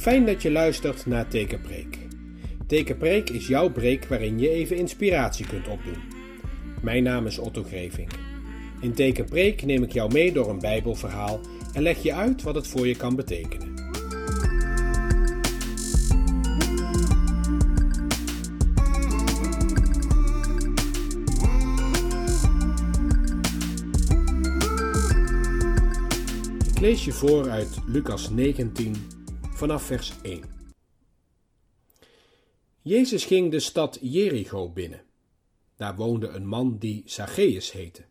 Fijn dat je luistert naar Tekenpreek. Tekenpreek is jouw preek waarin je even inspiratie kunt opdoen. Mijn naam is Otto Grevink. In Tekenpreek neem ik jou mee door een Bijbelverhaal en leg je uit wat het voor je kan betekenen. Ik lees je voor uit Lucas 19 vanaf vers 1. Jezus ging de stad Jericho binnen. Daar woonde een man die Zacchaeus heette.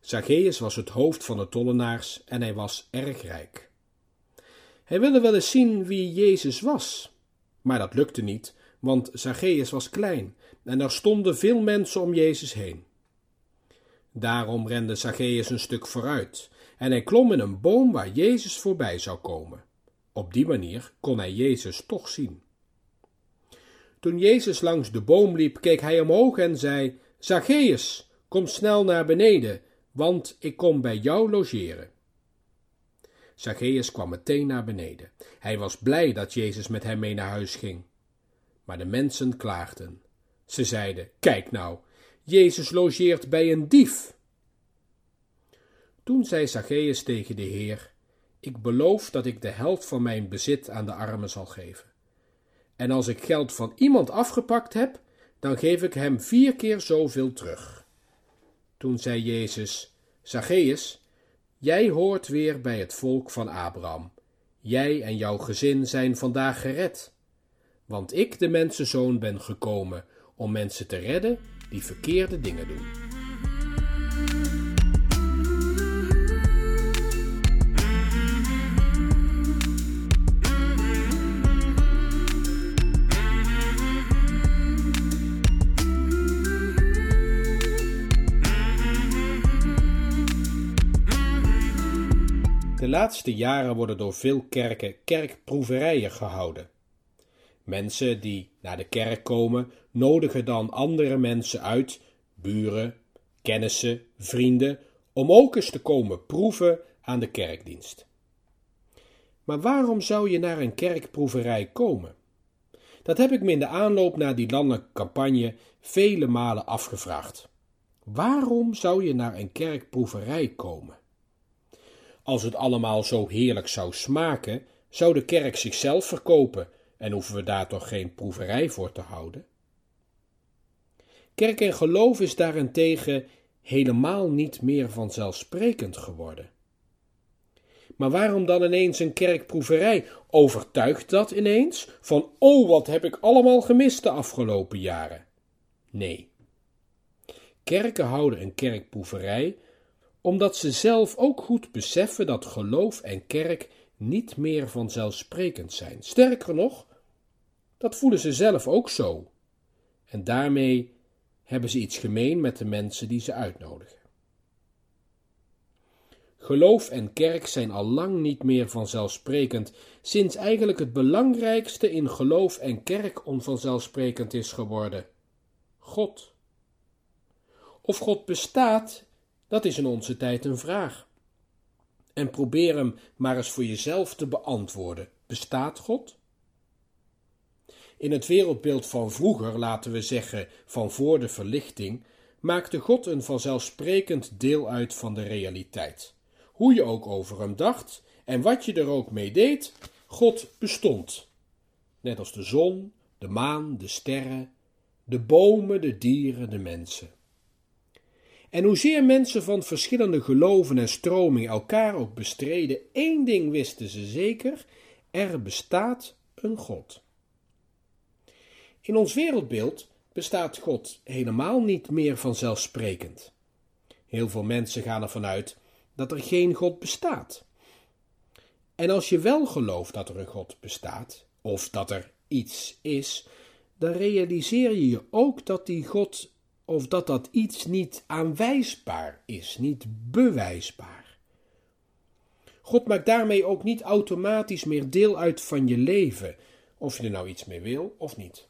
Zacchaeus was het hoofd van de tollenaars en hij was erg rijk. Hij wilde wel eens zien wie Jezus was, maar dat lukte niet, want Zacchaeus was klein en er stonden veel mensen om Jezus heen. Daarom rende Zacchaeus een stuk vooruit en hij klom in een boom waar Jezus voorbij zou komen. Op die manier kon hij Jezus toch zien. Toen Jezus langs de boom liep, keek hij omhoog en zei: Zacchaeus, kom snel naar beneden, want ik kom bij jou logeren. Zacchaeus kwam meteen naar beneden. Hij was blij dat Jezus met hem mee naar huis ging. Maar de mensen klaagden. Ze zeiden: Kijk nou, Jezus logeert bij een dief. Toen zei Zacchaeus tegen de Heer: Ik beloof dat ik de helft van mijn bezit aan de armen zal geven. En als ik geld van iemand afgepakt heb, dan geef ik hem vier keer zoveel terug. Toen zei Jezus: Zacchaeus, jij hoort weer bij het volk van Abraham. Jij en jouw gezin zijn vandaag gered. Want ik, de mensenzoon, ben gekomen om mensen te redden die verkeerde dingen doen. De laatste jaren worden door veel kerken kerkproeverijen gehouden. Mensen die naar de kerk komen, nodigen dan andere mensen uit, buren, kennissen, vrienden, om ook eens te komen proeven aan de kerkdienst. Maar waarom zou je naar een kerkproeverij komen? Dat heb ik me in de aanloop naar die landelijke campagne vele malen afgevraagd. Waarom zou je naar een kerkproeverij komen? Als het allemaal zo heerlijk zou smaken, zou de kerk zichzelf verkopen en hoeven we daar toch geen proeverij voor te houden? Kerk en geloof is daarentegen helemaal niet meer vanzelfsprekend geworden. Maar waarom dan ineens een kerkproeverij? Overtuigt dat ineens van, oh wat heb ik allemaal gemist de afgelopen jaren? Nee. Kerken houden een kerkproeverij omdat ze zelf ook goed beseffen dat geloof en kerk niet meer vanzelfsprekend zijn. Sterker nog, dat voelen ze zelf ook zo. En daarmee hebben ze iets gemeen met de mensen die ze uitnodigen. Geloof en kerk zijn al lang niet meer vanzelfsprekend, sinds eigenlijk het belangrijkste in geloof en kerk onvanzelfsprekend is geworden: God. Of God bestaat dat is in onze tijd een vraag. En probeer hem maar eens voor jezelf te beantwoorden. Bestaat God? In het wereldbeeld van vroeger, laten we zeggen van voor de verlichting, maakte God een vanzelfsprekend deel uit van de realiteit. Hoe je ook over hem dacht en wat je er ook mee deed, God bestond. Net als de zon, de maan, de sterren, de bomen, de dieren, de mensen. En hoezeer mensen van verschillende geloven en stromingen elkaar ook bestreden, één ding wisten ze zeker: er bestaat een God. In ons wereldbeeld bestaat God helemaal niet meer vanzelfsprekend. Heel veel mensen gaan ervan uit dat er geen God bestaat. En als je wel gelooft dat er een God bestaat, of dat er iets is, dan realiseer je je ook dat die God of dat dat iets niet aanwijsbaar is, niet bewijsbaar. God maakt daarmee ook niet automatisch meer deel uit van je leven, of je er nou iets mee wil of niet.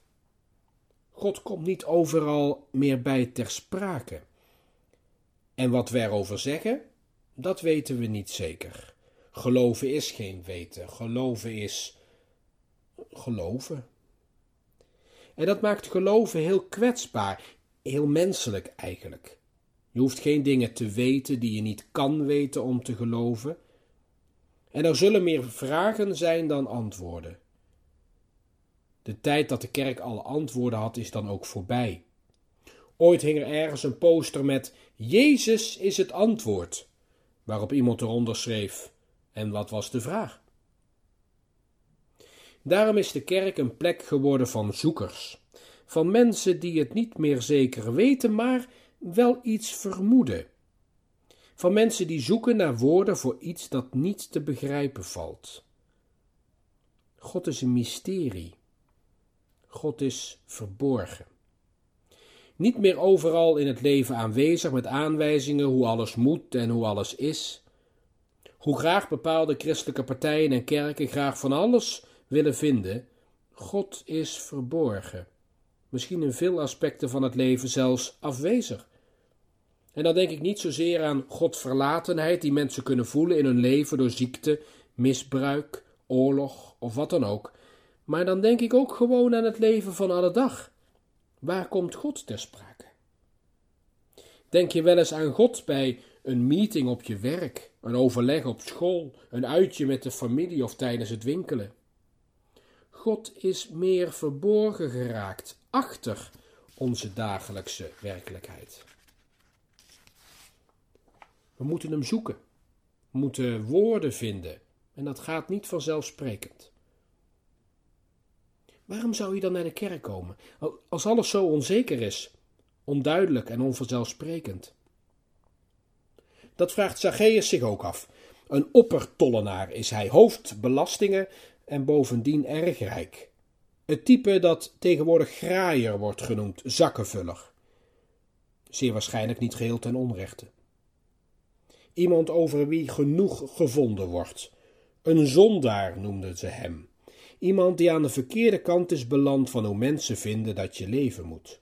God komt niet overal meer bij ter sprake. En wat we erover zeggen, dat weten we niet zeker. Geloven is geen weten, geloven is geloven. En dat maakt geloven heel kwetsbaar, heel menselijk eigenlijk. Je hoeft geen dingen te weten die je niet kan weten om te geloven. En er zullen meer vragen zijn dan antwoorden. De tijd dat de kerk alle antwoorden had, is dan ook voorbij. Ooit hing er ergens een poster met Jezus is het antwoord, waarop iemand eronder schreef: En wat was de vraag? Daarom is de kerk een plek geworden van zoekers, van mensen die het niet meer zeker weten, maar wel iets vermoeden. Van mensen die zoeken naar woorden voor iets dat niet te begrijpen valt. God is een mysterie. God is verborgen. Niet meer overal in het leven aanwezig met aanwijzingen hoe alles moet en hoe alles is. Hoe graag bepaalde christelijke partijen en kerken graag van alles willen vinden, God is verborgen. Misschien in veel aspecten van het leven zelfs afwezig. En dan denk ik niet zozeer aan Godverlatenheid die mensen kunnen voelen in hun leven door ziekte, misbruik, oorlog of wat dan ook. Maar dan denk ik ook gewoon aan het leven van alle dag. Waar komt God ter sprake? Denk je wel eens aan God bij een meeting op je werk, een overleg op school, een uitje met de familie of tijdens het winkelen? God is meer verborgen geraakt achter onze dagelijkse werkelijkheid. We moeten hem zoeken. We moeten woorden vinden. En dat gaat niet vanzelfsprekend. Waarom zou je dan naar de kerk komen? Als alles zo onzeker is, onduidelijk en onvanzelfsprekend. Dat vraagt Zacchaeus zich ook af. Een oppertollenaar is hij, hoofdbelastingen en bovendien erg rijk. Het type dat tegenwoordig graaier wordt genoemd, zakkenvuller. Zeer waarschijnlijk niet geheel ten onrechte. Iemand over wie genoeg gevonden wordt. Een zondaar noemden ze hem. Iemand die aan de verkeerde kant is beland van hoe mensen vinden dat je leven moet.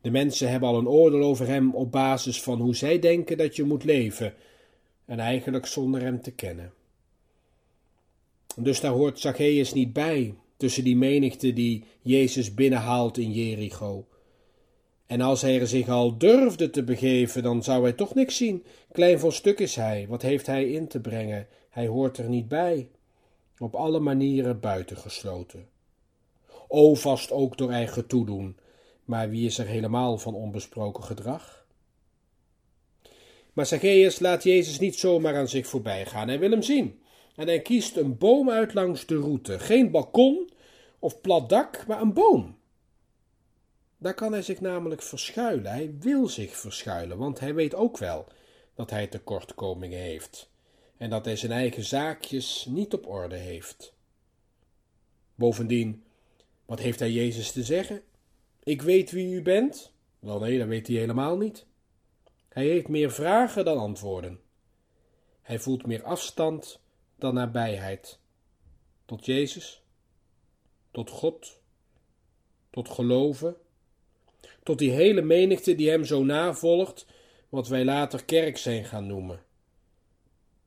De mensen hebben al een oordeel over hem op basis van hoe zij denken dat je moet leven, en eigenlijk zonder hem te kennen. Dus daar hoort Zacchaeus niet bij, tussen die menigte die Jezus binnenhaalt in Jericho. En als hij er zich al durfde te begeven, dan zou hij toch niks zien. Klein van stuk is hij, wat heeft hij in te brengen? Hij hoort er niet bij. Op alle manieren buitengesloten. O, vast ook door eigen toedoen, maar wie is er helemaal van onbesproken gedrag? Maar Zacchaeus laat Jezus niet zomaar aan zich voorbij gaan, hij wil hem zien. En hij kiest een boom uit langs de route. Geen balkon of plat dak, maar een boom. Daar kan hij zich namelijk verschuilen. Hij wil zich verschuilen, want hij weet ook wel dat hij tekortkomingen heeft en dat hij zijn eigen zaakjes niet op orde heeft. Bovendien, wat heeft hij Jezus te zeggen? Ik weet wie u bent? Wel nee, dat weet hij helemaal niet. Hij heeft meer vragen dan antwoorden. Hij voelt meer afstand dan nabijheid. Tot Jezus, tot God, tot geloven, tot die hele menigte die hem zo navolgt, wat wij later kerk zijn gaan noemen.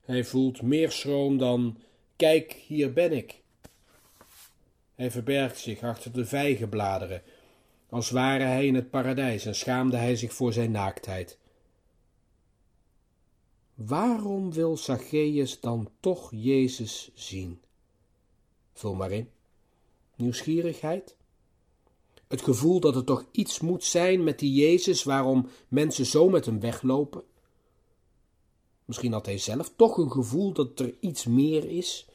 Hij voelt meer schroom dan kijk, hier ben ik. Hij verbergt zich achter de vijgenbladeren, als ware hij in het paradijs en schaamde hij zich voor zijn naaktheid. Waarom wil Zacchaeus dan toch Jezus zien? Vul maar in. Nieuwsgierigheid? Het gevoel dat er toch iets moet zijn met die Jezus waarom mensen zo met hem weglopen? Misschien had hij zelf toch een gevoel dat er iets meer is.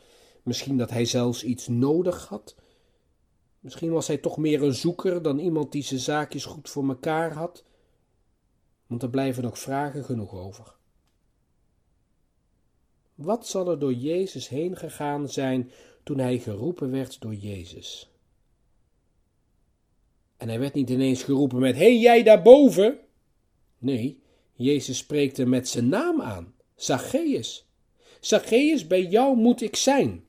Misschien dat hij zelfs iets nodig had. Misschien was hij toch meer een zoeker dan iemand die zijn zaakjes goed voor mekaar had. Want er blijven nog vragen genoeg over. Wat zal er door Jezus heen gegaan zijn toen hij geroepen werd door Jezus? En hij werd niet ineens geroepen met: hey, jij daarboven! Nee, Jezus spreekt hem met zijn naam aan. Zacchaeus. Zacchaeus, bij jou moet ik zijn.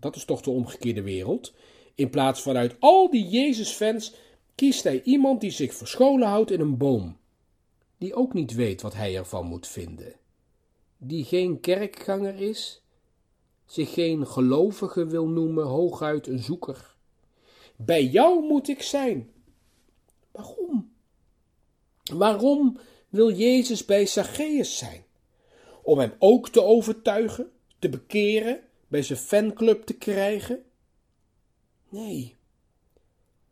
Dat is toch de omgekeerde wereld. In plaats van uit al die Jezus-fans kiest hij iemand die zich verscholen houdt in een boom. Die ook niet weet wat hij ervan moet vinden. Die geen kerkganger is. zich geen gelovige wil noemen, hooguit een zoeker. Bij jou moet ik zijn. Waarom? Waarom wil Jezus bij Zacchaeus zijn? Om hem ook te overtuigen, te bekeren, bij zijn fanclub te krijgen? Nee,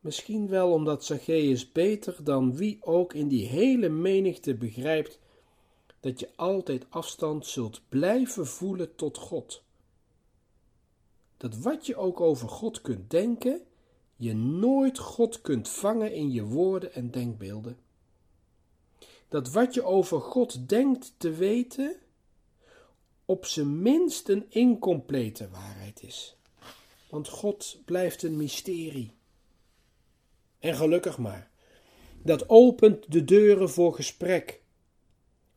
misschien wel omdat Zacchaeus beter dan wie ook in die hele menigte begrijpt dat je altijd afstand zult blijven voelen tot God. Dat wat je ook over God kunt denken, je nooit God kunt vangen in je woorden en denkbeelden. Dat wat je over God denkt te weten, op zijn minst een incomplete waarheid is. Want God blijft een mysterie. En gelukkig maar. Dat opent de deuren voor gesprek.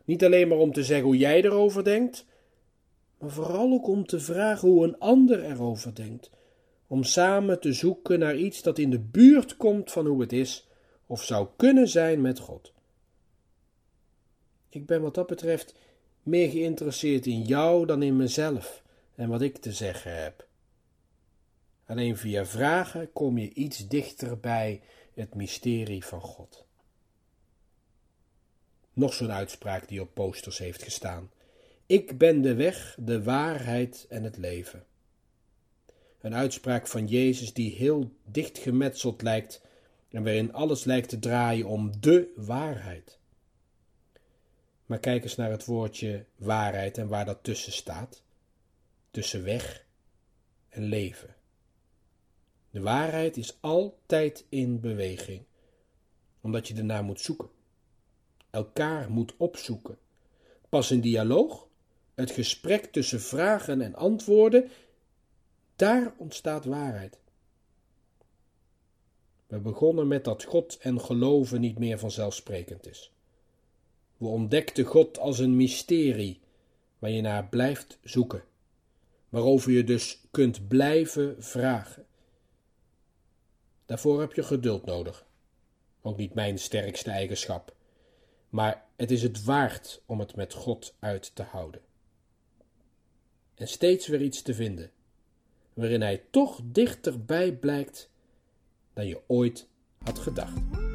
Niet alleen maar om te zeggen hoe jij erover denkt, maar vooral ook om te vragen hoe een ander erover denkt. Om samen te zoeken naar iets dat in de buurt komt van hoe het is of zou kunnen zijn met God. Ik ben wat dat betreft meer geïnteresseerd in jou dan in mezelf en wat ik te zeggen heb. Alleen via vragen kom je iets dichter bij het mysterie van God. Nog zo'n uitspraak die op posters heeft gestaan. Ik ben de weg, de waarheid en het leven. Een uitspraak van Jezus die heel dicht gemetseld lijkt en waarin alles lijkt te draaien om de waarheid. Maar kijk eens naar het woordje waarheid en waar dat tussen staat. Tussen weg en leven. De waarheid is altijd in beweging, omdat je ernaar moet zoeken. Elkaar moet opzoeken. Pas een dialoog, het gesprek tussen vragen en antwoorden, daar ontstaat waarheid. We begonnen met dat God en geloven niet meer vanzelfsprekend is. We ontdekten God als een mysterie waar je naar blijft zoeken, waarover je dus kunt blijven vragen. Daarvoor heb je geduld nodig. Ook niet mijn sterkste eigenschap. Maar het is het waard om het met God uit te houden. En steeds weer iets te vinden, waarin Hij toch dichterbij blijkt dan je ooit had gedacht.